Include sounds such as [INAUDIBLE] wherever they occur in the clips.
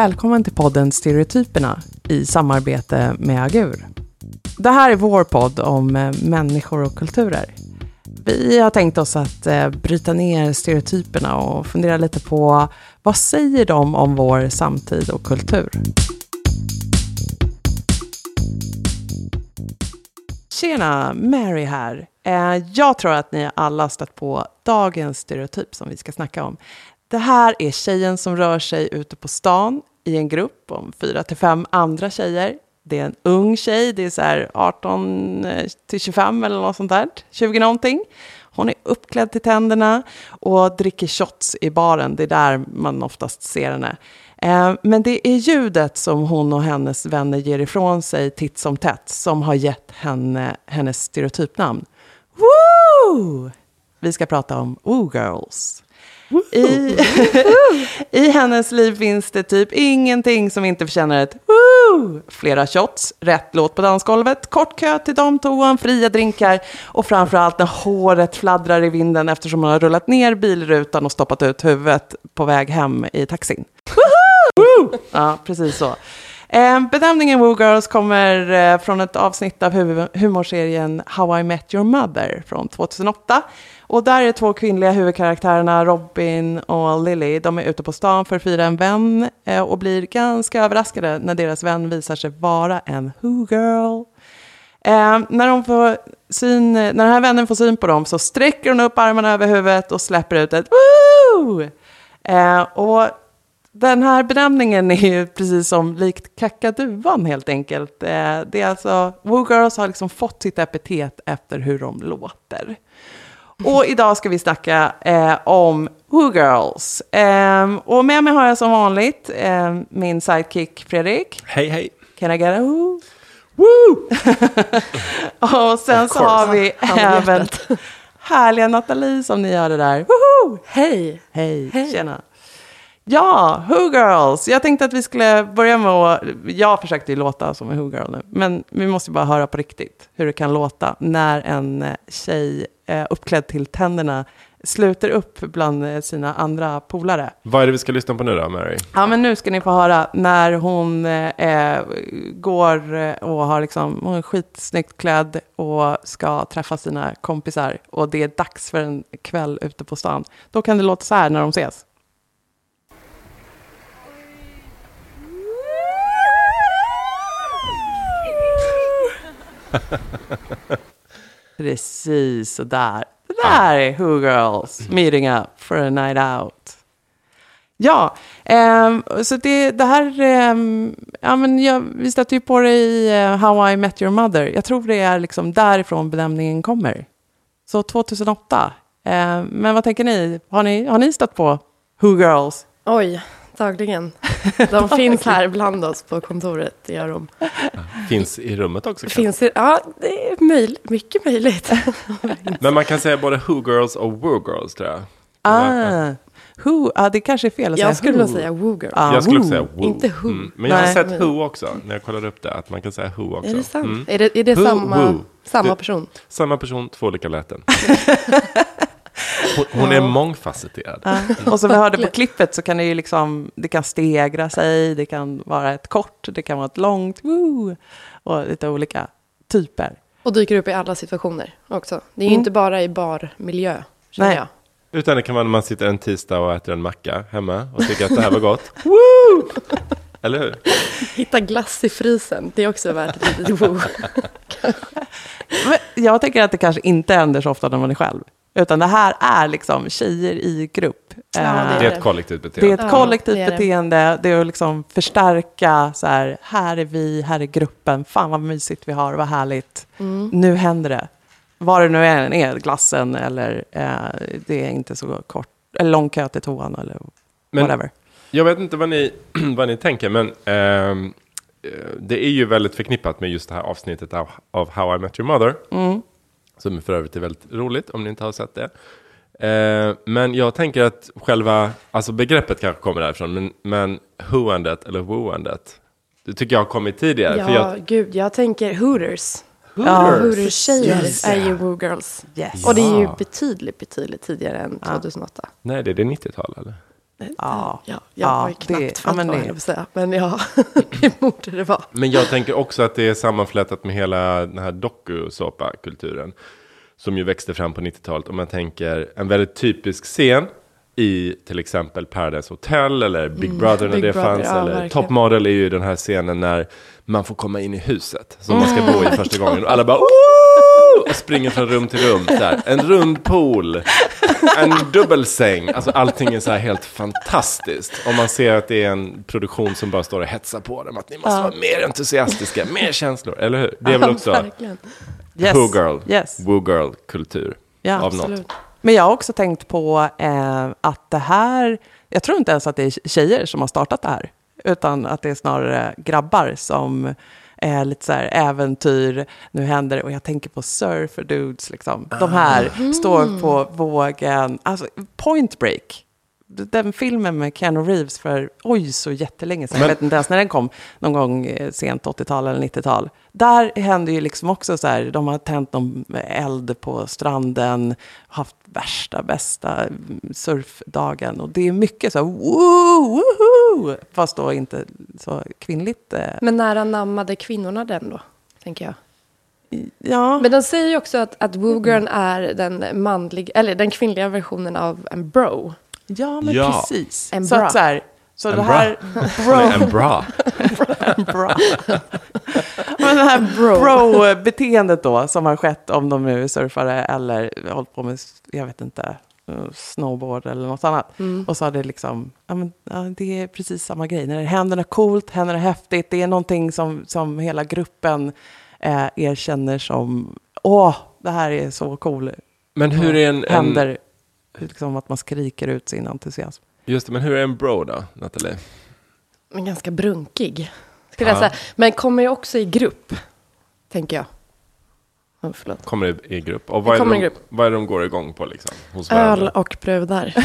Välkommen till podden Stereotyperna i samarbete med Agur. Det här är vår podd om eh, människor och kulturer. Vi har tänkt oss att eh, bryta ner stereotyperna och fundera lite på vad säger de om vår samtid och kultur? Tjena, Mary här. Eh, jag tror att ni alla stött på dagens stereotyp som vi ska snacka om. Det här är tjejen som rör sig ute på stan i en grupp om fyra till fem andra tjejer. Det är en ung tjej, det är så här 18 eh, till 25 eller något sånt där, 20 någonting. Hon är uppklädd till tänderna och dricker shots i baren. Det är där man oftast ser henne. Eh, men det är ljudet som hon och hennes vänner ger ifrån sig titt som tätt som har gett henne hennes stereotypnamn. Woo! Vi ska prata om Woo Girls. I, [LAUGHS] I hennes liv finns det typ ingenting som inte förtjänar ett woo! Flera shots, rätt låt på dansgolvet, kort kö till damtoan, fria drinkar och framförallt när håret fladdrar i vinden eftersom hon har rullat ner bilrutan och stoppat ut huvudet på väg hem i taxin. Woo! Ja, precis så. Eh, benämningen Woo Girls kommer eh, från ett avsnitt av humorserien How I Met Your Mother från 2008. Och där är två kvinnliga huvudkaraktärerna, Robin och Lily, de är ute på stan för att fira en vän eh, och blir ganska överraskade när deras vän visar sig vara en Who Girl. Eh, när, de får syn, när den här vännen får syn på dem så sträcker hon upp armarna över huvudet och släpper ut ett Woo! Eh, och den här benämningen är ju precis som likt kackaduvan helt enkelt. Eh, det är alltså, Woo Girls har liksom fått sitt epitet efter hur de låter. Och idag ska vi snacka eh, om Woo Girls. Eh, och med mig har jag som vanligt eh, min sidekick Fredrik. Hej hej. Can I get a woo? Woo! [LAUGHS] och sen så har vi även härliga Nathalie som ni hörde där. Woho! Hej! Hej, hej. tjena. Ja, Who Girls. Jag tänkte att vi skulle börja med att... Jag försökte ju låta som en Who Girl nu. Men vi måste bara höra på riktigt hur det kan låta när en eh, tjej eh, uppklädd till tänderna sluter upp bland eh, sina andra polare. Vad är det vi ska lyssna på nu då, Mary? Ja, men nu ska ni få höra när hon eh, går och har liksom, hon är skitsnyggt klädd och ska träffa sina kompisar. Och det är dags för en kväll ute på stan. Då kan det låta så här när de ses. [LAUGHS] Precis sådär. Det där är Who Girls meeting up for a night out. Ja, um, så det, det här, um, ja men jag, vi stötte ju på det i uh, How I Met Your Mother. Jag tror det är liksom därifrån benämningen kommer. Så 2008. Uh, men vad tänker ni? Har ni, har ni stött på Who Girls? Oj, dagligen. [LAUGHS] De finns här bland oss på kontoret, det gör de. Finns i rummet också? Finns i, ja, det är möj, mycket möjligt. [LAUGHS] Men man kan säga både Who Girls och Woo Girls tror jag. Ah, who, ah, det kanske är fel att jag säga skulle who. nog säga Woo Girl. Ah, jag skulle who. säga Woo. Inte Who. Mm. Men jag har Nej. sett Who också, när jag kollade upp det, att man kan säga Who också. Är det sant? Mm. Är det, är det Who, samma, woo. samma Det- person? Samma person, två olika läten. [LAUGHS] Hon, hon är mångfacetterad. Ja. Och som vi hörde på klippet så kan det ju liksom, det kan stegra sig, det kan vara ett kort, det kan vara ett långt, woo, och lite olika typer. Och dyker upp i alla situationer också. Det är ju Mm. inte bara i barmiljö, känner Nej. jag. Utan det kan vara när man sitter en tisdag och äter en macka hemma och tycker att det här var gott. [LAUGHS] [LAUGHS] Eller hur? Hitta glass i frysen, det är också värt ett litet woo. [LAUGHS] Men jag tänker att det kanske inte händer så ofta när man är själv. Utan det här är liksom tjejer i grupp. Ja, Eh, det Det är ett kollektivt det är beteende. ett Ja, kollektivt det är det. beteende. Det är att liksom förstärka så här, här är vi, här är gruppen, fan vad mysigt vi har, vad härligt. Mm. Nu händer det. Vad det nu än är, glassen eller eh, det är inte så kort, eller lång kö till toan eller Men- whatever. Jag vet inte vad ni, [CLEARS THROAT] vad ni tänker, men ehm, eh, det är ju väldigt förknippat med just det här avsnittet av, av How I Met Your Mother. Mm. Som för övrigt är väldigt roligt om ni inte har sett det. Eh, men jag tänker att själva, alltså begreppet kanske kommer därifrån, men, men whoandet eller wooandet, det tycker jag har kommit tidigare. Ja, För jag, gud, jag tänker Hooters. Ja, Hooters-tjejer Just är ju Woo Girls. Yes. Och det är ju Ja. betydligt, betydligt tidigare än Ja. 2008. nej, det är det 90-tal eller? Ja, Ja, jag Ja, har ju det- knappt ja, men vad jag höll säga. Men ja, [LAUGHS] det borde det vara. Men jag tänker också att det är sammanflätat med hela den här dokusåpa-kulturen. Som ju växte fram på 90-talet. Om man tänker en väldigt typisk scen i till exempel Paradise Hotel eller Big Brother när Big det Brother, fanns. ja, eller verkligen. Top Model är ju den här scenen när man får komma in i huset som man ska bo i första gången. Och alla bara och springer från rum till rum. Så här. En rund pool, en dubbelsäng. Alltså allting är så här helt fantastiskt. Och man ser att det är en produktion som bara står och hetsar på dem. Att ni måste vara mer entusiastiska, mer känslor. Eller hur? Det är väl också Verkligen. Yes. woo girl, Yes. woo girl kultur Ja, av något. Absolut. Men jag har också tänkt på eh, att det här, jag tror inte ens att det är tjejer som har startat det här, utan att det är snarare grabbar som är lite så här äventyr, nu händer det, och jag tänker på surfer dudes, liksom. De här står på vågen, alltså Point Break. Den filmen med Keanu Reeves för oj så jättelänge sedan, Men- jag vet inte ens när den kom, någon gång eh, sent 80-tal eller 90-tal. Där händer ju liksom också så här, de har tänt någon eld på stranden, haft värsta, bästa mm, surfdagen. Och det är mycket så här, woo, woohoo, fast då inte så kvinnligt. eh, Men när anammade kvinnorna den då? Tänker jag. Ja, Men den säger ju också att, att Woogirl är den manliga, eller den kvinnliga versionen av en bro. Ja men Ja. precis. En så bra. att så här, så En det här, [LAUGHS] Eller en bra. bra. [LAUGHS] Men det här bro-beteendet då, som har skett om de nu är surfare eller hållit på med, jag vet inte, eh, snowboard eller något annat. Och så har det liksom, ja, men, ja, det är precis samma grej. När det händer något coolt, händer något häftigt, det är någonting som, som hela gruppen eh, erkänner som, åh, det här är så cool. Men hur är en, en, Händer, liksom att man skriker ut sin entusiasm. just det, men hur är en bro då, Nathalie? Men ganska brunkig. Skulle Ja. jag säga. Men kommer ju också i grupp. Tänker jag. Oh, förlåt. Kommer i, i grupp? Och vad är, de, grupp. vad är det de går igång på liksom? Hos Öl och brudar. [LAUGHS]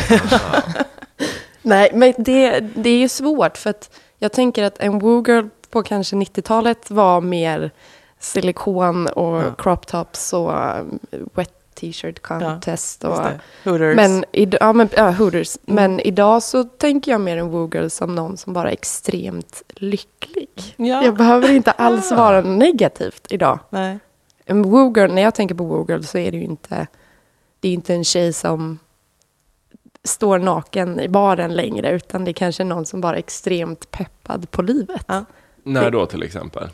[LAUGHS] Nej, men det, det är ju svårt för att jag tänker att en woogirl på kanske 90-talet var mer silikon och Ja. crop tops och um, wet t-shirt contest. Just och. Hooters. men, id- ja, men, ja, hooters. men idag så tänker jag mer en woogirl som någon som bara är extremt lycklig. ja. Jag behöver inte alls vara negativt idag. Nej. En woogirl, när jag tänker på woogirl så är det ju inte, det är inte en tjej som står naken i baren längre, utan det är kanske någon som bara är extremt peppad på livet. Ja. När då till exempel?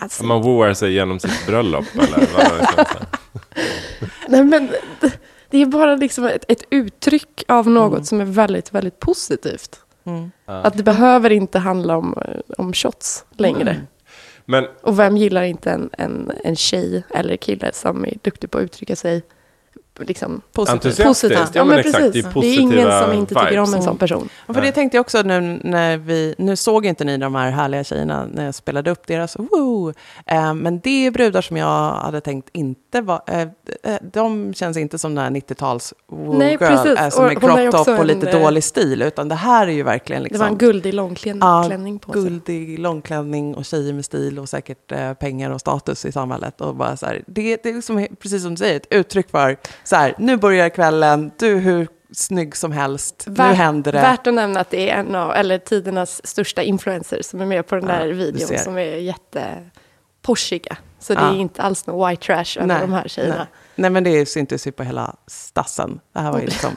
Alltså, Man wooar sig genom sitt bröllop eller? Vad [LAUGHS] nej, men det- är bara liksom ett, ett uttryck av något Mm. som är väldigt, väldigt positivt. Mm. Att det behöver inte handla om, eh, om shots längre. Men Och vem gillar inte en, en, en tjej eller kille som är duktig på att uttrycka sig liksom, Positivt. entusiastiskt, positivt? ja, men exakt, det är Det är positiva ingen som inte tycker om en vibes. sån person. Ja, för det tänkte jag också nu när vi, nu såg inte ni de här härliga tjejerna när jag spelade upp deras woo. Eh, men det är brudar som jag hade tänkt inte var, eh, eh, de känns inte som den här 90-tals woo Nej, girl, precis. eh, som Och är crop top och lite en, eh, dålig stil, utan det här är ju verkligen Det liksom var en guldig långklänning Ja, på sig. guldig långklänning och tjejer med stil och säkert eh, pengar och status i samhället. Och bara så här, det, det är liksom, precis som du säger, ett uttryck för så här, nu börjar kvällen, du är hur snygg som helst, nu Värt- händer det. Värt att nämna att det är en av, eller tidernas största influencers som är med på den Ja, där videon som är jätteposhiga. Så det Ja. är inte alls någon white trash över de här tjejerna. Nej. nej, men det syntes ju på hela stassen. Det här var ju liksom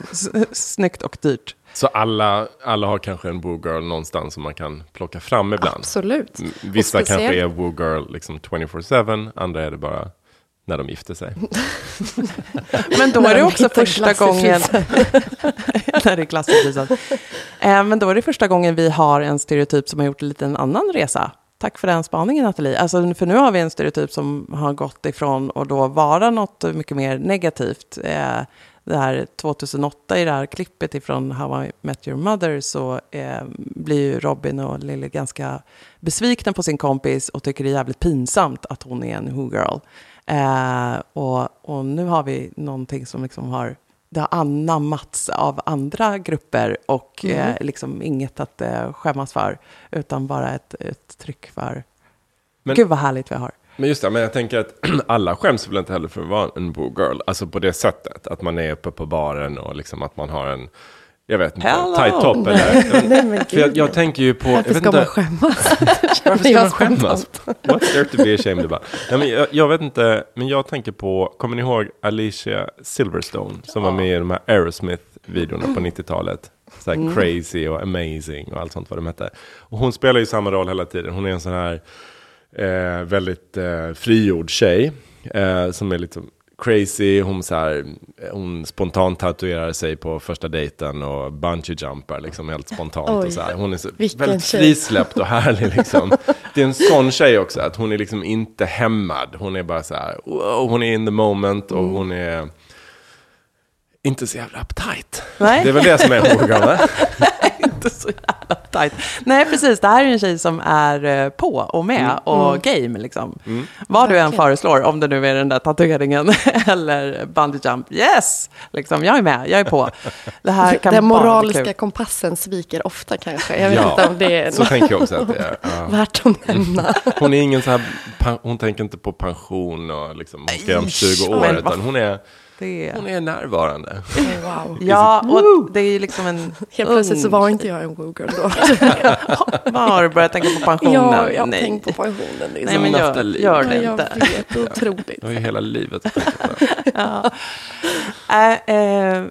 snyggt och dyrt. Så alla, alla har kanske en woo girl någonstans som man kan plocka fram ibland. Absolut. Mm, Vissa kanske är woo girl liksom 24-7, andra är det bara när de gifter sig. [LAUGHS] Men då är det de också första gången... [LAUGHS] när det är frysen. Eh, Men då är det första gången vi har en stereotyp som har gjort en liten annan resa. Tack för den spaningen Nathalie. Alltså, för nu har vi en stereotyp som har gått ifrån att då vara något mycket mer negativt. Eh, det här 2008 i det här klippet ifrån How I Met Your Mother så eh, blir ju Robin och Lily ganska besvikna på sin kompis och tycker det är jävligt pinsamt att hon är en who girl. Eh, och, och nu har vi någonting som liksom har det har anammats av andra grupper och eh, liksom inget att eh, skämmas för, utan bara ett, ett tryck för... Men- Gud vad härligt vi har. Men just det, men jag tänker att [CLEARS THROAT] alla skäms väl inte heller för att vara en woo girl. Alltså på det sättet, att man är uppe på baren och liksom att man har en... jag vet inte, Hello. tight top eller? [LAUGHS] Nej, men För jag, jag tänker ju på, [LAUGHS] Varför ska man skämmas? varför ska man skämmas? What's there to be ashamed about? Nej, men jag, jag vet inte, men jag tänker på, kommer ni ihåg Alicia Silverstone som var med i de här Aerosmith-videorna på 90-talet? Så här Mm. crazy och amazing och allt sånt vad de hette. Och hon spelar ju samma roll hela tiden. Hon är en sån här eh, väldigt eh, frigjord tjej eh, som är lite crazy. Hon, så här, hon spontant tatuerar sig på första dejten och bungee jumpar liksom helt spontant. Oj. och så här. Hon är så, väldigt tjej. frisläppt och härlig [LAUGHS] liksom. Det är en sån tjej också, att hon är liksom inte hämmad. Hon är bara så här, wow, hon är in the moment och Mm. hon är inte så jävla uptight. Nej. Det är väl det som är [LAUGHS] Morgan, va? Inte så jävla tajt. Nej, precis. Det här är en tjej som är eh, på och med Mm. och game. Liksom. Vad du än föreslår, om det nu är den där tatueringen [LAUGHS] eller bungee jump. Yes! Liksom, jag är med, jag är på. Det här kan Den moraliska kul. kompassen sviker ofta kanske. Jag vet Ja, inte om det är Så tänker jag också att det är. [LAUGHS] Ja. värt att nämna. Hon är ingen så här, hon tänker inte på pension och liksom, hon ska om 20 år, men utan hon är, Det hon är... är närvarande. Wow. [LAUGHS] Ja, och det är ju liksom en Helt plötsligt så var inte jag en woo-girl då. [LAUGHS] Vad har du börjat tänka på pensionen? Ja, jag har Nej. tänkt på pensionen. Det är Nej, men gör, gör Ja, det jag inte. vet, otroligt. Du har ju hela livet. [LAUGHS] Ja. Äh, eh,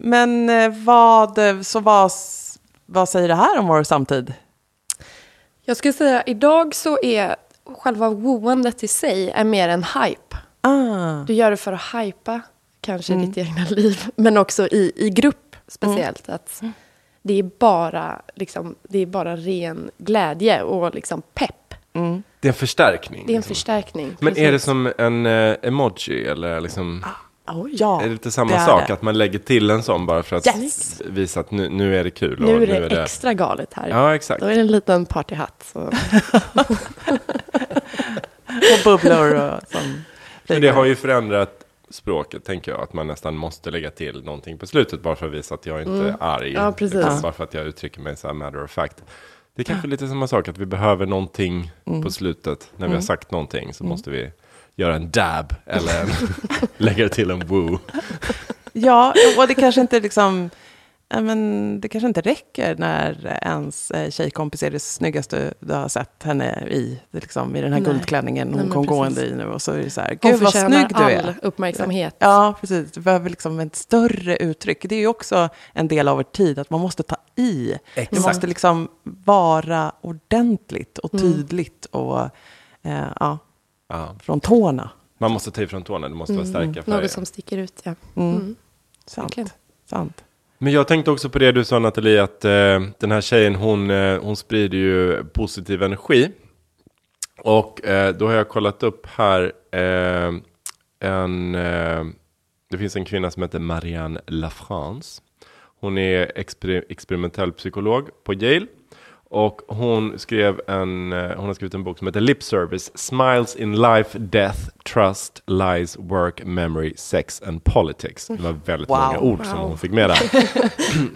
men eh, vad, så vad, vad säger det här om vår samtid? Jag skulle säga idag så är själva wooandet i sig är mer en hype. Ah. Du gör det för att hypa kanske ditt egna liv, [LAUGHS] men också i, i grupp speciellt. Att det, är bara, liksom, det är bara ren glädje och liksom pepp. Det är en förstärkning. Det är en liksom. förstärkning. Men är det precis. som en eh, emoji eller liksom? Ja, är det lite samma det är sak? det. Att man lägger till en sån bara för att Yes. visa att nu, nu är det kul? Nu och är det extra galet här. Ja, exakt. Då är det en liten partyhatt. [LAUGHS] [LAUGHS] Och bubblor och som Men det har ju förändrat språket, tänker jag. Att man nästan måste lägga till någonting på slutet bara för att visa att jag inte är arg. Mm. Ja, precis. Bara för att jag uttrycker mig så här matter of fact. Det är kanske lite samma sak, att vi behöver någonting Mm. på slutet. När vi har sagt någonting så måste vi göra en dab eller en, [LAUGHS] lägga till en woo. Ja, och det kanske inte liksom... Men det kanske inte räcker när ens eh, tjejkompis är det snyggaste du har sett henne i. det Liksom, I den här Nej. guldklänningen hon Nej, kom precis. gående i nu. Och så är det så här, gud vad snygg du all är. uppmärksamhet. Ja, precis. Du behöver liksom ett större uttryck. Det är ju också en del av vår tid, att man måste ta i. Det Exakt. måste liksom vara ordentligt och Mm. tydligt och eh, ja, Ja. från tårna. Man måste ta ifrån tårna, det måste vara starka färger. Mm. Något som sticker ut, ja. Mm. Mm. Sant. Verkligen. Sant. Men jag tänkte också på det du sa Nathalie, att eh, den här tjejen hon, eh, hon sprider ju positiv energi. Och eh, då har jag kollat upp här eh, en, eh, det finns en kvinna som heter Marianne Lafrance. Hon är exper- experimentell psykolog på Yale. Och hon, skrev en, eh, hon har skrivit en bok som heter Lip Service, Smiles in Life, Death, Trust, Lies, Work, Memory, Sex and Politics. Det var väldigt Wow. många ord som Wow. hon fick med där.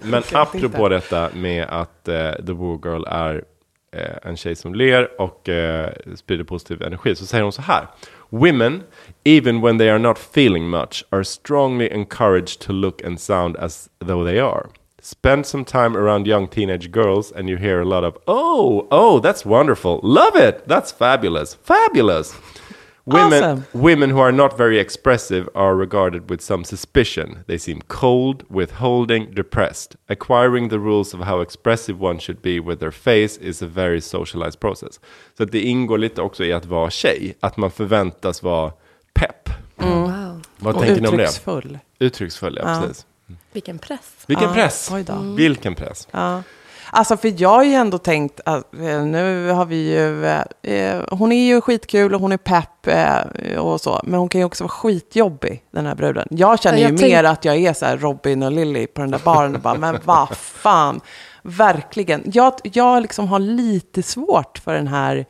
[LAUGHS] Men apropå detta med att eh, The Woo Girl är eh, en tjej som ler och eh, sprider positiv energi så säger hon så här. Women, even when they are not feeling much, are strongly encouraged to look and sound as though they are. Spend some time around young teenage girls and you hear a lot of, oh, oh, that's wonderful. Love it. That's fabulous. Fabulous. [LAUGHS] Women, Awesome. women who are not very expressive are regarded with some suspicion. They seem cold, withholding, depressed. Acquiring the rules of how expressive one should be with their face is a very socialized process. Så det ingår lite också i att vara tjej, att man förväntas vara pepp. Wow. Vad Och tänker ni om det? uttrycksfull. Uttrycksfull, ja, Ja. precis. Vilken press. Vilken Ja, press! oj då. Vilken press! Ja. Alltså för jag har ju ändå tänkt att eh, nu har vi ju, eh, hon är ju skitkul och hon är pepp eh, och så, men hon kan ju också vara skitjobbig den här bruden. Jag känner Ja, jag ju tänk- mer att jag är så här Robin och Lily på den där baren och bara, men [LAUGHS] vad fan, verkligen. Jag, jag liksom har lite svårt för den här,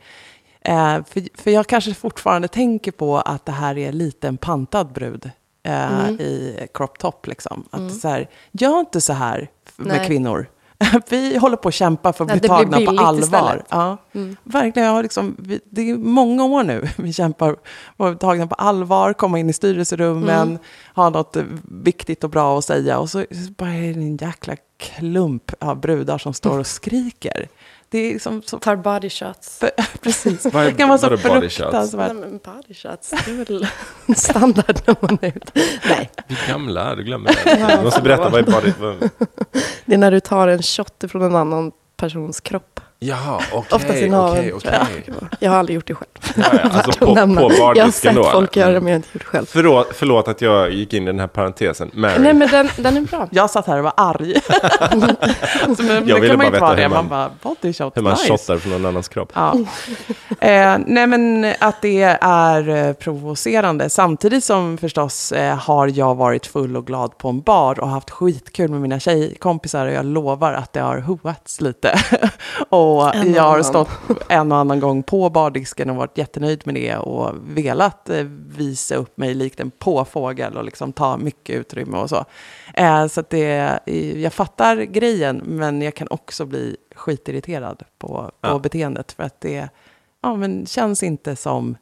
eh, för, för jag kanske fortfarande tänker på att det här är lite en pantad brud. Eh, Mm. i crop top liksom. Att så här, gör inte så här med Nej. kvinnor. [LAUGHS] vi håller på att kämpa för att Ja, bli tagna på allvar. Ja. Mm. Verkligen, jag har liksom, vi, det är många år nu [LAUGHS] vi kämpar för att bli tagna på allvar, komma in i styrelserummen, Mm. ha något viktigt och bra att säga. Och så så bara är det en jäkla klump av brudar som står och [LAUGHS] skriker. Det är liksom så... Tar body shots. [LAUGHS] Precis. Vad är- Det kan vara så vadå body shots? fruktansvärt. Nej, men body shots, det är väl [LAUGHS] standard när man är ute. Nej, Vi gamla, du glömmer det. Du måste berätta, vad är body... [LAUGHS] Det är när du tar en shot från en annan persons kropp. Jaha, okej, sin navel. okej, okej. Jag har aldrig gjort det själv. Ja, ja, Alltså [LAUGHS] på, på jag har sett då? folk eller? göra det, men jag har inte gjort det själv. Förlåt, förlåt att jag gick in i den här parentesen. Mary. Nej, men den, den är bra. Jag satt här och var arg. [LAUGHS] så, men, Jag ville bara inte veta vara hur det. man- Man bara, body shot, Hur man nice. shottar från någon annans kropp. Ja. Eh, nej, men att det är eh, provocerande. Samtidigt som förstås eh, har jag varit full och glad på en bar och haft skitkul med mina tjejkompisar och jag lovar att det har hoats lite. [LAUGHS] och En och jag har stått en och annan gång på bardisken och varit jättenöjd med det och velat eh, visa upp mig likt en påfågel och liksom ta mycket utrymme och så. Eh, så att det, jag fattar grejen, men jag kan också bli skitirriterad på, på Ja. beteendet. För att det ja, men känns inte som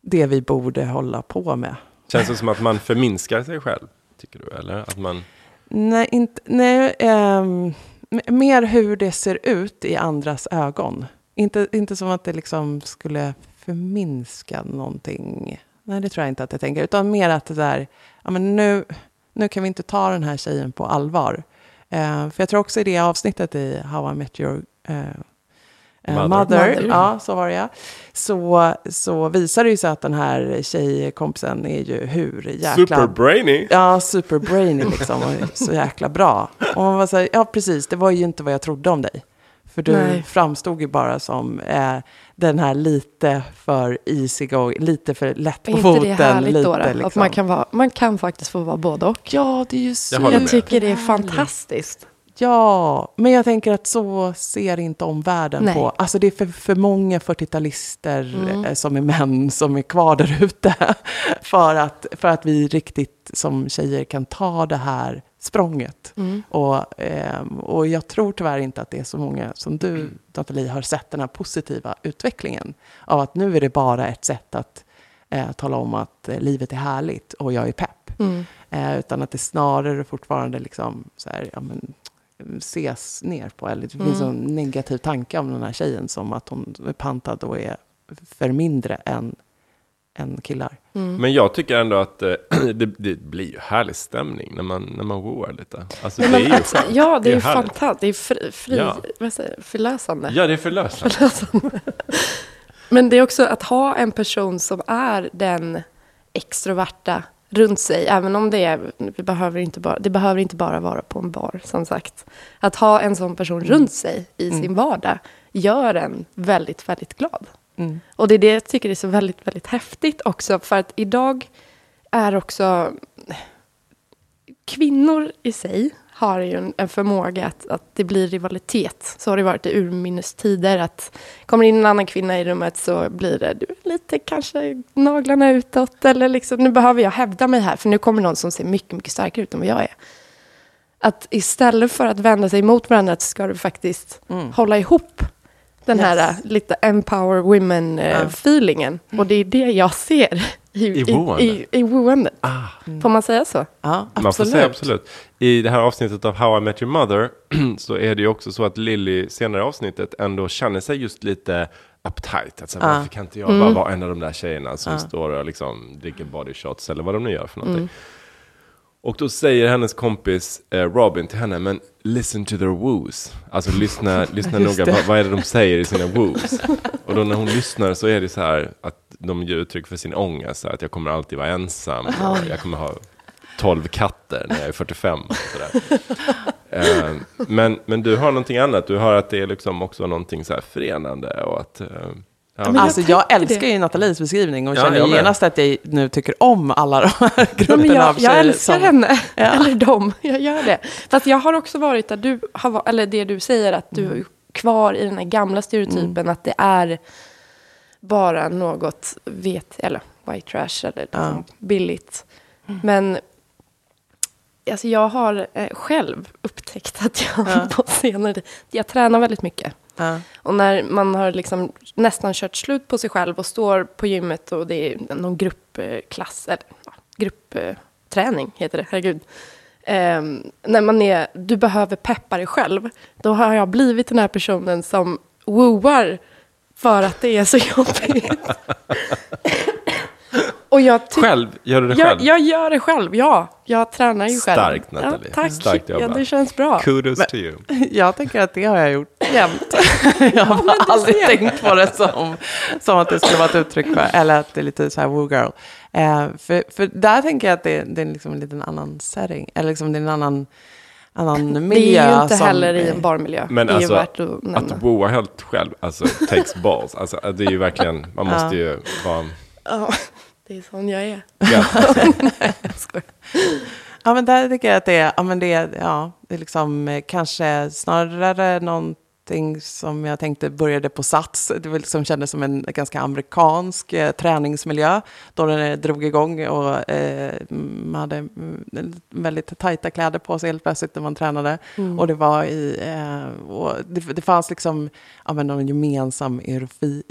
det vi borde hålla på med. Känns det som att man förminskar sig själv? Tycker du? Eller att man... Nej, inte, nej ehm, m- mer hur det ser ut i andras ögon. Inte, inte som att det liksom skulle förminska någonting. Nej, det tror jag inte att jag tänker. Utan mer att det där, ja, men nu, nu kan vi inte ta den här tjejen på allvar. Eh, för jag tror också i det avsnittet i How I Met Your eh, Mother. mother, Mother. ja så var det ja. Så, så visar det ju sig att den här tjejkompisen är ju hur jäkla... Super brainy! Ja, super brainy liksom. Och så jäkla bra. Och man var så här, ja precis, det var ju inte vad jag trodde om dig. För du Nej. framstod ju bara som eh, den här lite för easy going, lite för lätt på Är inte foten. det härligt lite, då? då? Att liksom. man kan, vara, man kan faktiskt få vara både och. Ja, det är ju så Jag Jag tycker det är fantastiskt. Ja, men jag tänker att så ser inte omvärlden Nej. på. Alltså det är för, för många 40-talister Mm. eh, som är män som är kvar där ute. [LAUGHS] För att, för att vi riktigt som tjejer kan ta det här språnget. Mm. Och, ehm, och jag tror tyvärr inte att det är så många som du, Nathalie, har sett den här positiva utvecklingen. Av att nu är det bara ett sätt att eh, tala om att eh, livet är härligt och jag är pepp. Mm. Eh, utan att det snarare fortfarande liksom så här, ja, men, ses ner på. Eller det finns Mm. en negativ tanke om den här tjejen som att hon är pantad och är för mindre än, än killar. Mm. Men jag tycker ändå att eh, [CLEARS THROAT] det, det blir ju härlig stämning när man, när man wooar lite. Alltså, Nej, det är ju alltså, skönt. ja, det är, ju härligt. fantastiskt. Det är fri, fri, Ja. vad säger, förlösande. Ja, det är förlösande. Förlösande. Men det är också att ha en person som är den extroverta runt sig, även om det, är, vi behöver inte bara, det behöver inte bara vara på en bar, som sagt. Att ha en sån person runt sig i Mm. sin vardag gör en väldigt, väldigt glad. Mm. Och det är det jag tycker är så väldigt, väldigt häftigt också, för att idag är också kvinnor i sig har ju en, en förmåga att, att det blir rivalitet. Så har det varit i urminnes tider att kommer in en annan kvinna i rummet så blir det du, lite kanske naglarna utåt eller liksom nu behöver jag hävda mig här för nu kommer någon som ser mycket, mycket starkare ut än vad jag är. Att istället för att vända sig mot varandra så ska du faktiskt Mm. hålla ihop den Yes. här lite empower Ja. women-feelingen. Och det är det jag ser i, I i, i, i wooandet. Ah, Får man säga så? Ja, absolut. man får säga absolut. I det här avsnittet av How I Met Your Mother [CLEARS THROAT] så är det ju också så att Lily senare i avsnittet ändå känner sig just lite uptight. Att så, här, Ja. Varför kan inte jag Mm. bara vara en av de där tjejerna som Ja. står och liksom dricker body shots eller vad de nu gör för någonting. Och då säger hennes kompis eh, Robin till henne, men listen to their woos. Alltså lyssna, [LAUGHS] lyssna noga, det. vad, är det de säger i sina woos? Och då när hon lyssnar så är det så här att de ger uttryck för sin ångest, så här, att jag kommer alltid vara ensam, jag kommer ha 12 katter när jag är 45. Och sådär. Eh, men, men du har någonting annat, du har att det är liksom också någonting så här förenande och att... eh, ja. Men jag Alltså jag älskar det. ju Nathalies beskrivning och Ja, känner genast att jag nu tycker om alla de här Ja, grupperna men jag, av tjejer. jag älskar som- henne, Ja. [LAUGHS] eller dem, jag gör det. Fast jag har också varit där du har, eller det du säger att du är kvar i den här gamla stereotypen att det är bara något vet, eller white trash eller Ja. billigt. Men Alltså jag har eh, själv upptäckt att jag Ja. [LAUGHS] på senare jag tränar väldigt mycket. Ja. Och när man har liksom nästan kört slut på sig själv och står på gymmet och det är någon gruppklass, eller gruppträning heter det, herregud. Ehm, när man är, du behöver peppa dig själv, då har jag blivit den här personen som wooar för att det är så jobbigt. [LAUGHS] och jag tycker Själv? Gör du det jag, själv? jag gör det själv, ja. Jag tränar ju själv. Starkt, Nathalie. Ja, tack. Starkt ja, jobbat. det känns bra. Kudos to you. [LAUGHS] Jag tänker att det har jag gjort jämt. [LAUGHS] [LAUGHS] jag har aldrig tänkt på det som, som att det skulle vara ett uttryck för, eller att det är lite så här woo girl. Eh, för, för där tänker jag att det, det är liksom en liten annan setting, eller liksom det är en annan, annan miljö. Det är ju inte som- heller i en barmiljö. Men det är alltså, värt att nämna. Att boa helt själv, alltså takes balls. Alltså, det är ju verkligen, man måste ju vara... Det är sån jag är. Ja, [LAUGHS] Jag skojar. Ja, men där tycker jag att det är, ja, men det är, ja, det är liksom eh, kanske snarare någonting som jag tänkte började på Sats. Det liksom kändes som en ganska amerikansk eh, träningsmiljö då den eh, drog igång och eh, man hade mm, väldigt tajta kläder på sig helt plötsligt när man tränade. Mm. Och det var i, eh, och det, det fanns liksom, ja men någon gemensam erofi,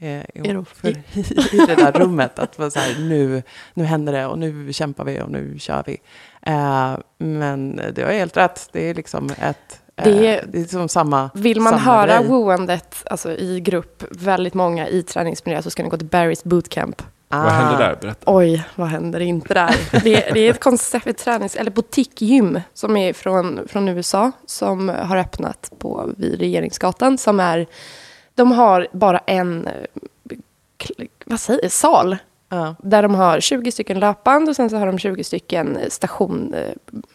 eh, Erofi. [LAUGHS] i det där [LAUGHS] rummet. Att vara så här, nu, nu händer det och nu kämpar vi och nu kör vi. Eh, men det är helt rätt. Det är liksom ett... eh, Det är- det är som samma Vill man samma höra grej. wooandet alltså, i grupp, väldigt många i träningsmiljö, så ska ni gå till Barry's bootcamp. vad Ah. hände där? Berätta. Oj, vad händer inte där? Det, det är ett koncept, ett tränings eller boutiquegym som är från, från USA som har öppnat på, vid Regeringsgatan. Som är, de har bara en eh, vad säger, sal Ja. där de har 20 stycken löpband och sen så har de 20 stycken station, eh,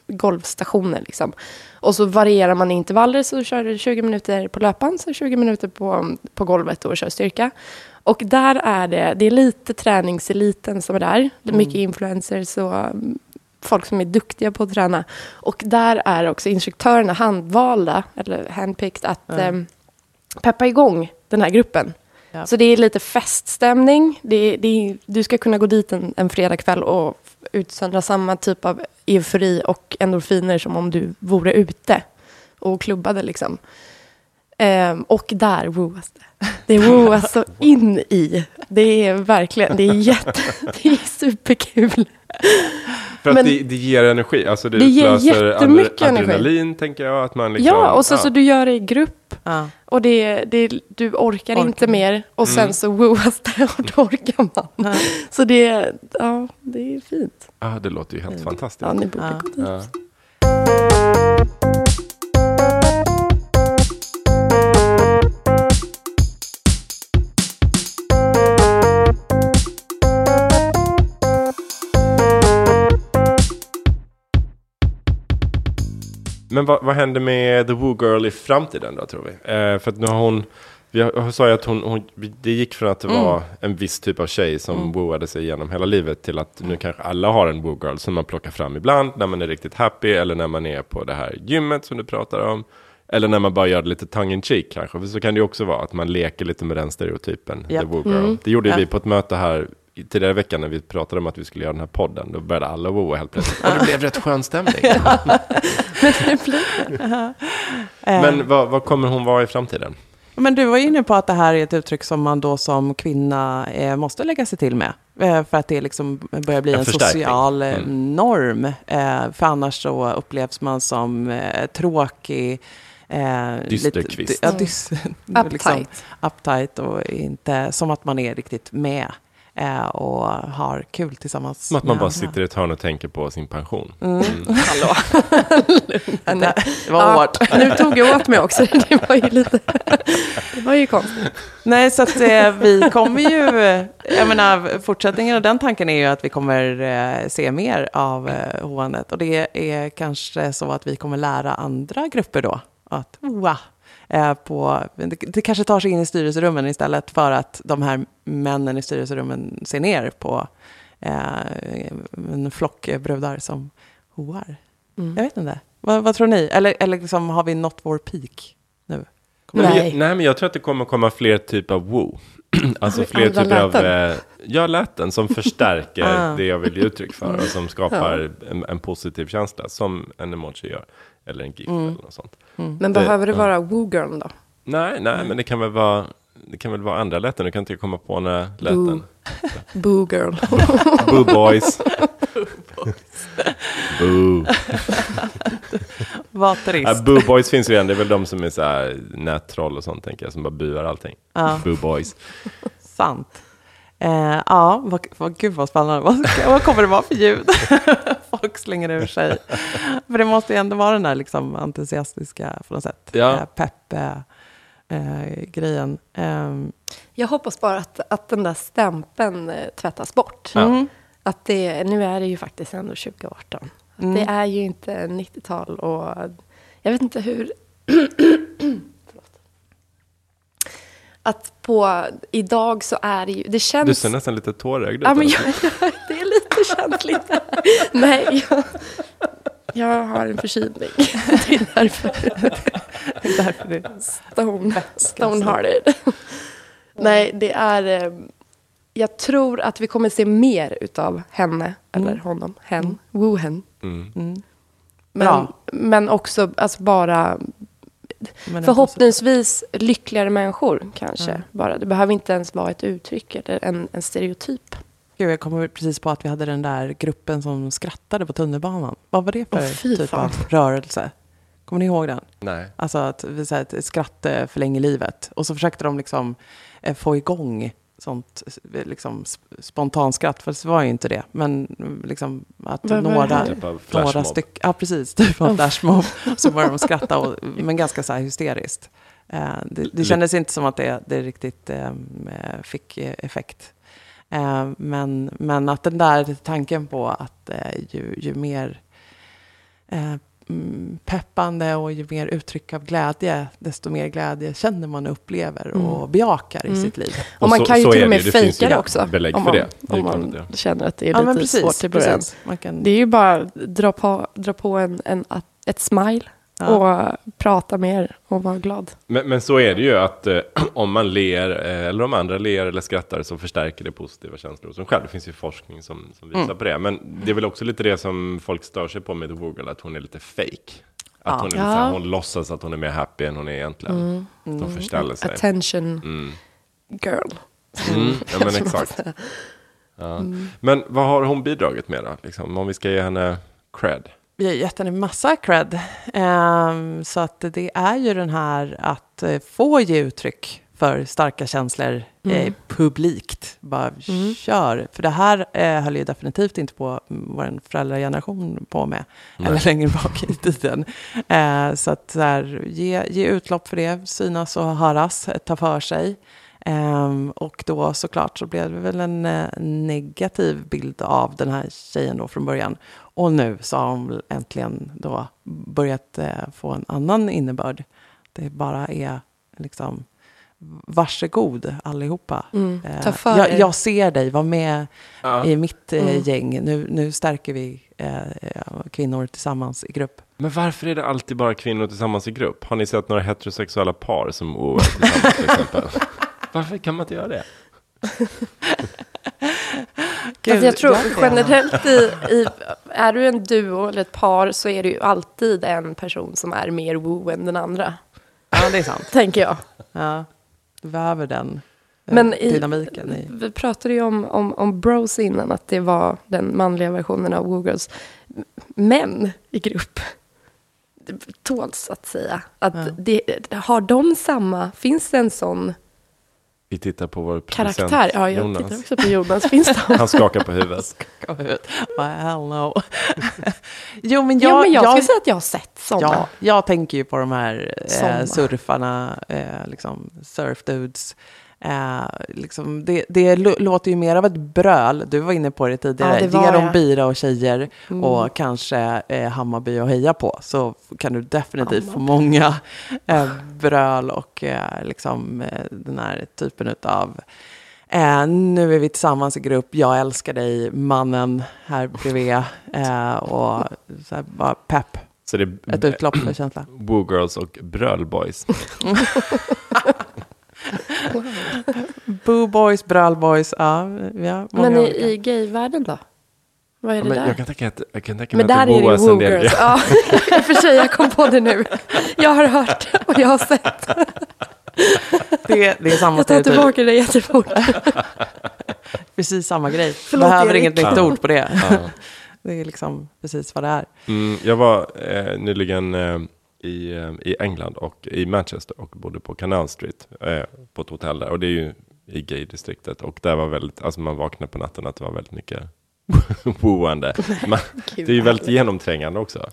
golvstationer. Liksom. Och så varierar man i intervaller så kör du 20 minuter på löpband, så 20 minuter på, på golvet och kör styrka. Och där är det, det är lite träningseliten som är där. Det är mycket influencers och mm, folk som är duktiga på att träna. Och där är också instruktörerna handvalda, eller handpicked, att Ja. em, peppa igång den här gruppen. Ja. Så det är lite feststämning. Det det du ska kunna gå dit en, en fredagkväll och utsöndra samma typ av eufori och endorfiner som om du vore ute och klubbade liksom. Ehm, och där wooas det. Det wooas så [LAUGHS] in i. Det är verkligen, det är jätte, [LAUGHS] det är superkul. För att Men- det, det ger energi, alltså det, Det ger jättemycket energi. adrenalin tänker jag. Att man liksom, ja, och så, så du gör det i grupp. Ja. Och det, det, du orkar, Orkar. inte mer och sen Mm. så wooas det [LAUGHS] och då orkar man. Ja. Så det, ja, det är fint. Ja, det låter ju helt Mm. fantastiskt. Ja, ni borde Ja. gå dit. Men vad, vad händer med The Woo Girl i framtiden då tror vi? Eh, för att nu har hon, vi sa ju att hon, hon, det gick från att det Mm. var en viss typ av tjej som Mm. wooade sig igenom hela livet till att nu kanske alla har en Woo Girl som man plockar fram ibland när man är riktigt happy eller när man är på det här gymmet som du pratar om. Eller när man bara gör det lite tongue in cheek kanske. För så kan det ju också vara att man leker lite med den stereotypen. Japp. The Woo Girl. Mm. Det gjorde Ja. vi på ett möte här tidigare i veckan när vi pratade om att vi skulle göra den här podden. Då började alla wooa helt plötsligt. Och det blev rätt skön stämning. [LAUGHS] Eh, Men vad, vad kommer hon vara i framtiden? Men du var inne på att det här är ett uttryck som man då som kvinna eh, måste lägga sig till med. Eh, för att det liksom börjar bli En en, social eh, Mm. norm. Eh, för annars så upplevs man som eh, tråkig. Eh, Dysterkvist. lite- Ja, dys, [LAUGHS] liksom, Uptight. uptight och inte som att man är riktigt med. Eh, och har kul tillsammans Som att man bara andra. sitter i ett hörn och tänker på sin pension. Mm. Mm. [LAUGHS] Hallå. [LAUGHS] Det, var Ja, hårt. Nu tog jag åt mig också. [LAUGHS] Det var ju lite... Det var ju konstigt. Nej, så att eh, vi kommer ju, jag menar, fortsättningen av den tanken är ju att vi kommer eh, se mer av eh, hoandet. Och det är kanske så att vi kommer lära andra grupper då att hoa. Eh, på, det, det kanske tar sig in i styrelserummen istället för att de här männen i styrelserummen ser ner på eh, en flock brudar som hoar. Mm. Jag vet inte. Vad, vad tror ni? Eller, eller liksom, har vi nått vår peak nu? Nej. jag, nej, men jag tror att det kommer komma fler [CLEARS THROAT] typer av woo. alltså fler Andra typer av... läten. Eh, ja, läten som förstärker [LAUGHS] Ah. det jag vill ge uttryck för och som skapar en, en positiv känsla, som en emoji gör. Eller en gif eller något sånt. Men Det- behöver det ja. vara woo-girl då? Nej, nej, men det kan väl vara... Det kan väl vara andra läten, du kan inte komma på några läten. [LAUGHS] Boo-girl. [LAUGHS] Boo boys. Boo. Var trist. Ja, Boo boys finns ju igen, det är väl de som är så här nättroll och sånt tänker jag, som bara buar allting. Ja. Boo boys. Sant. Eh, ja, vad, vad, gud vad spännande. Vad, vad kommer det vara för ljud? [LAUGHS] Folk slänger ur sig. För det måste ju ändå vara den där liksom entusiastiska på något sätt. Ja. Eh, pepp eh, eh, grejen. Ehm, Jag hoppas bara att, att den där stämpeln eh, tvättas bort. Ja. mm, Att det, nu är det ju faktiskt ändå 2018. Att Mm. Det är ju inte 90-tal och jag vet inte hur... [CLEARS THROAT] [CLEARS THROAT] Att på idag så är det ju... Det känns... Du ser nästan lite tårögd ut. Ja, men jag, [LAUGHS] jag, det är lite känsligt. Nej, jag, jag har en förkylning. [LAUGHS] Det är därför. [LAUGHS] därför det Stone, Stonehearted. Nej, det är... eh, Jag tror att vi kommer se mer utav henne, eller honom, hen, woo hen. Mm. Mm. Men, men också alltså bara förhoppningsvis lyckligare människor kanske. Ja. Bara. Det behöver inte ens vara ett uttryck eller en, en stereotyp. Gud, jag kommer precis på att vi hade den där gruppen som skrattade på tunnelbanan. Vad var det för fy typ fan. av rörelse? Kommer ni ihåg den? Nej. Alltså att vi säger att skratt eh, förlänger livet. Och så försökte de liksom eh, få igång sånt liksom sp- spontanskratt. För det var ju inte det. Men liksom att det några? Typ några stycken, ja precis, [LAUGHS] typ av flashmob. Så började de skratta, och, [LAUGHS] men ganska så här hysteriskt. Eh, det, det kändes inte som att det, det riktigt eh, fick eh, effekt. Eh, men, men att den där tanken på att eh, ju, ju mer eh, peppande och ju mer uttryck av glädje, desto mer glädje känner man och upplever och Mm. bejakar i Mm. sitt liv. Och man så- kan ju till och med det. Det fejka det också. belägg om för man, det. Om man det- känner att det är Ja, lite precis. svårt i början. kan, Det är ju bara att dra på, dra på en, en, ett smile. Och prata mer och vara glad. Men, men så är det ju att eh, [CLEARS THROAT] om man ler, eh, eller om andra ler eller skrattar, så förstärker det positiva känslor hos en själv. Det finns ju forskning som, som visar Mm. på det. Men det är väl också lite det som folk stör sig på med Google, att hon är lite fake. Att Ja. hon, är lite, här, hon låtsas att hon är mer happy än hon är egentligen. De förställer sig. Attention Mm. girl. Mm, ja, men [LAUGHS] exakt. Ja. Men vad har hon bidragit med då? Liksom, om vi ska ge henne cred. Vi har gett henne massa cred. Ehm, så att det är ju den här att eh, få ge uttryck för starka känslor eh, Mm. publikt. Bara Mm. kör. För det här eh, höll ju definitivt inte på mm, vår föräldrageneration på med. Nej. Eller längre bak i tiden. Eh, så att så här, ge, ge utlopp för det, synas och höras, eh, ta för sig. Ehm, och då såklart så blev det väl en eh, negativ bild av den här tjejen då från början. Och nu så har hon äntligen då börjat eh, få en annan innebörd. Det bara är liksom varsågod allihopa. Mm. Ta för jag, jag ser dig, var med Ja. i mitt eh, Mm. gäng. Nu, nu stärker vi kvinnor tillsammans i grupp. Men varför är det alltid bara kvinnor tillsammans i grupp? Har ni sett några heterosexuella par som OR tillsammans till exempel? [LAUGHS] Varför kan man inte göra det? [LAUGHS] Alltså jag tror generellt i, i, är du en duo eller ett par så är det ju alltid en person som är mer woo än den andra. Ja, det är sant. [LAUGHS] Tänker jag. Ja, du behöver den eh, Men i- dynamiken. I. Vi pratade ju om, om, om bros innan, att det var den manliga versionen av Woo Girls. Män i grupp, tåls att säga. Att Ja. det, har de samma, finns det en sån Vi tittar på vår producent karaktär? Ja, jag Jonas. tittar också på Jonas. Finns det? Han skakar på huvudet. Kom ut. Well, hell no. jo, men jag, ja, men jag, jag, skulle säga att jag har sett såna. ja, jag tänker ju på de här eh, surfarna, eh, liksom surfdudes. Eh, liksom, det det låter ju mer av ett bröl. Du var inne på det tidigare. Ja, det Ge dem bira och tjejer Mm. och kanske eh, Hammarby att heja på. Så kan du definitivt få Hammarby. många eh, bröl och eh, liksom, eh, den här typen av Eh, nu är vi tillsammans i grupp, jag älskar dig, mannen här bredvid. Eh, och så här, bara pepp. Så det är Ett utlopp för känsla. [CLEARS THROAT] Woo Girls och Bröl [LAUGHS] [LAUGHS] Boo boys, bröl boys. Ja, många Men olika. i, i gayvärlden då? Vad är Ja, det men där? jag kan tänka, att, jag kan tänka mig Men att där det boas en del. Ja, [LAUGHS] [LAUGHS] i och för sig, jag kom på det nu. Jag har hört och jag har sett. det, det är samma Jag tar tillbaka det jättefort. Precis samma grej. Förlåt, Behöver Erik. inget nytt Ja. ord på det. Ja. Det är liksom precis vad det är. Mm, jag var eh, nyligen eh, i, eh, i England och i Manchester och bodde på Canal Street eh, på ett hotell där. Och det är ju i gay-distriktet. Och där var väldigt, alltså man vaknade på natten att det var väldigt mycket [LAUGHS] wooande. Man, [LAUGHS] det är ju väldigt genomträngande också.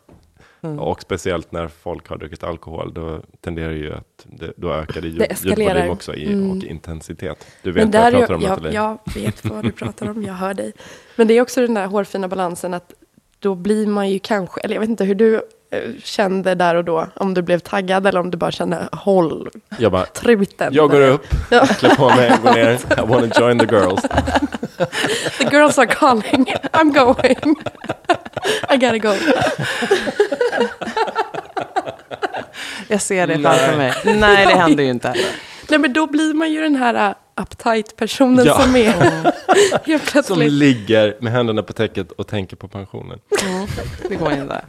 Mm. Och speciellt när folk har druckit alkohol, då tenderar ju att, det, då ökar det, Det ljud, ljudvolym också i, Mm. och intensitet. Du vet vad jag pratar om jag, Nathalie? jag, jag vet vad du pratar om, jag hör dig. Men det är också den där hårfina balansen att då blir man ju kanske, eller jag vet inte hur du kände där och då, om du blev taggad eller om du bara kände håll Jag bara, truten. jag går upp, Ja. klär på mig, går ner, [LAUGHS] I wanna join the girls. The girls are calling, I'm going. I gotta go. Jag ser det framför mig. Nej, det händer ju inte. Nej men då blir man ju den här uh, uptight personen Ja. som är [LAUGHS] helt Som plötsligt. ligger med händerna på täcket och tänker på pensionen. Det går inte.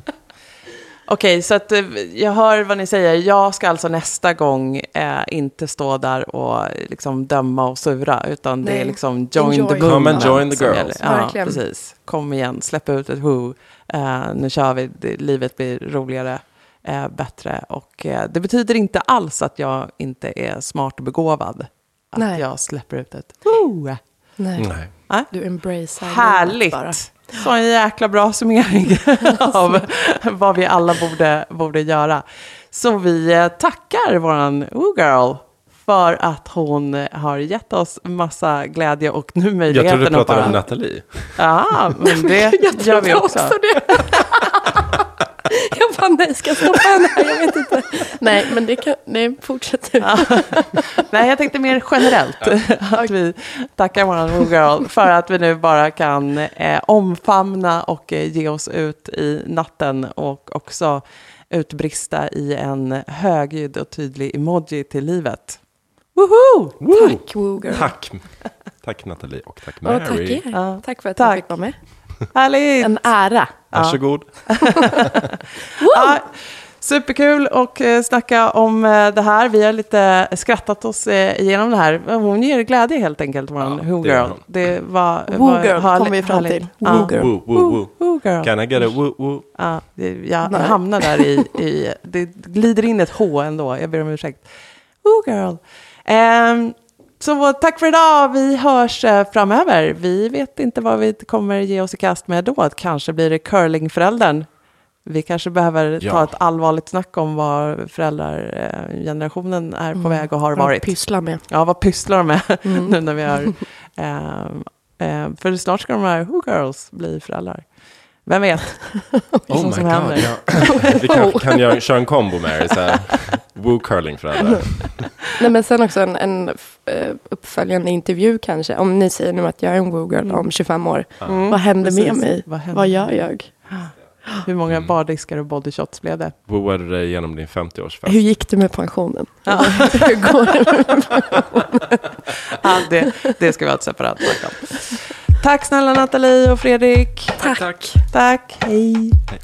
Okej, så att eh, jag hör vad ni säger. Jag ska alltså nästa gång eh, inte stå där och liksom döma och sura, utan det Nej. är liksom join Enjoy. the Come and join the girls. Ja, Verkligen. precis. Kom igen, släpp ut ett who. Eh, nu kör vi, det, livet blir roligare, eh, bättre. Och eh, det betyder inte alls att jag inte är smart och begåvad. Att Nej. jag släpper ut ett who. Nej, Nej. Du embracear Härligt! bara. Så en jäkla bra summering [LAUGHS] av vad vi alla borde, borde göra. Så vi eh, tackar våran girl för att hon har gett oss massa glädje och nu Jag möjligheten trodde du att pratade bara... om Nathalie. Ja, men [LAUGHS] det Jag gör vi trodde också. det. [LAUGHS] [LAUGHS] jag bara, nej, ska jag stoppa henne här? Jag vet inte. Nej, men det kan, nej, fortsätt du. [LAUGHS] Nej, jag tänkte mer generellt att vi tackar våran girl för att vi nu bara kan eh, omfamna och eh, ge oss ut i natten och också utbrista i en högljudd och tydlig emoji till livet. Woho! Tack, Wooger. Tack. [LAUGHS] Tack Nathalie och tack Och Mary. tack er. Ja. Tack för att Tack. jag fick vara med. Härligt! En ära. Varsågod. [LAUGHS] Ja, superkul och eh, snacka om eh, det här. Vi har lite skrattat oss eh, igenom det här. Hon ger glädje helt enkelt, vår Ja, Who Girl. Det var, Woo var girl härligt- kom vi fram till. Woo Ja. girl. Woo, woo, woo. Woo girl. Can I get a woo, woo? Ja, det, jag Nej. hamnar där i, i, det glider in ett H ändå, jag ber om ursäkt. Oh girl. Ehm, så tack för idag, vi hörs eh, framöver. Vi vet inte vad vi kommer ge oss i kast med då, kanske blir det curlingföräldern. Vi kanske behöver ta Ja. ett allvarligt snack om vad föräldrargenerationen är på väg och har Vad varit. Pyssla med. Ja, vad pysslar de med [LAUGHS] Mm. nu när vi har... ehm, ehm, för snart ska de här Who Girls bli föräldrar. Vem vet? [LAUGHS] Oh my god. Ja. [LAUGHS] Vi kanske kan göra, köra en kombo med det. Så här. Woo curling föräldrar. [LAUGHS] Nej, men sen också en, en eh, uppföljande intervju kanske. Om ni säger nu att jag är en Woo-girl om 25 år. Mm, Vad händer med precis. mig? Vad, händer? Vad gör jag? [GASPS] Hur många Mm. bardiskar och bodyshots blev det? Wooade du dig genom din 50-årsfest? Hur gick det med pensionen? [LAUGHS] Ja. Hur går det? [LAUGHS] Ja, det, det ska vi ha ett separat snack om. Tack snälla Nathalie och Fredrik. Tack. Tack. Hej. Hej.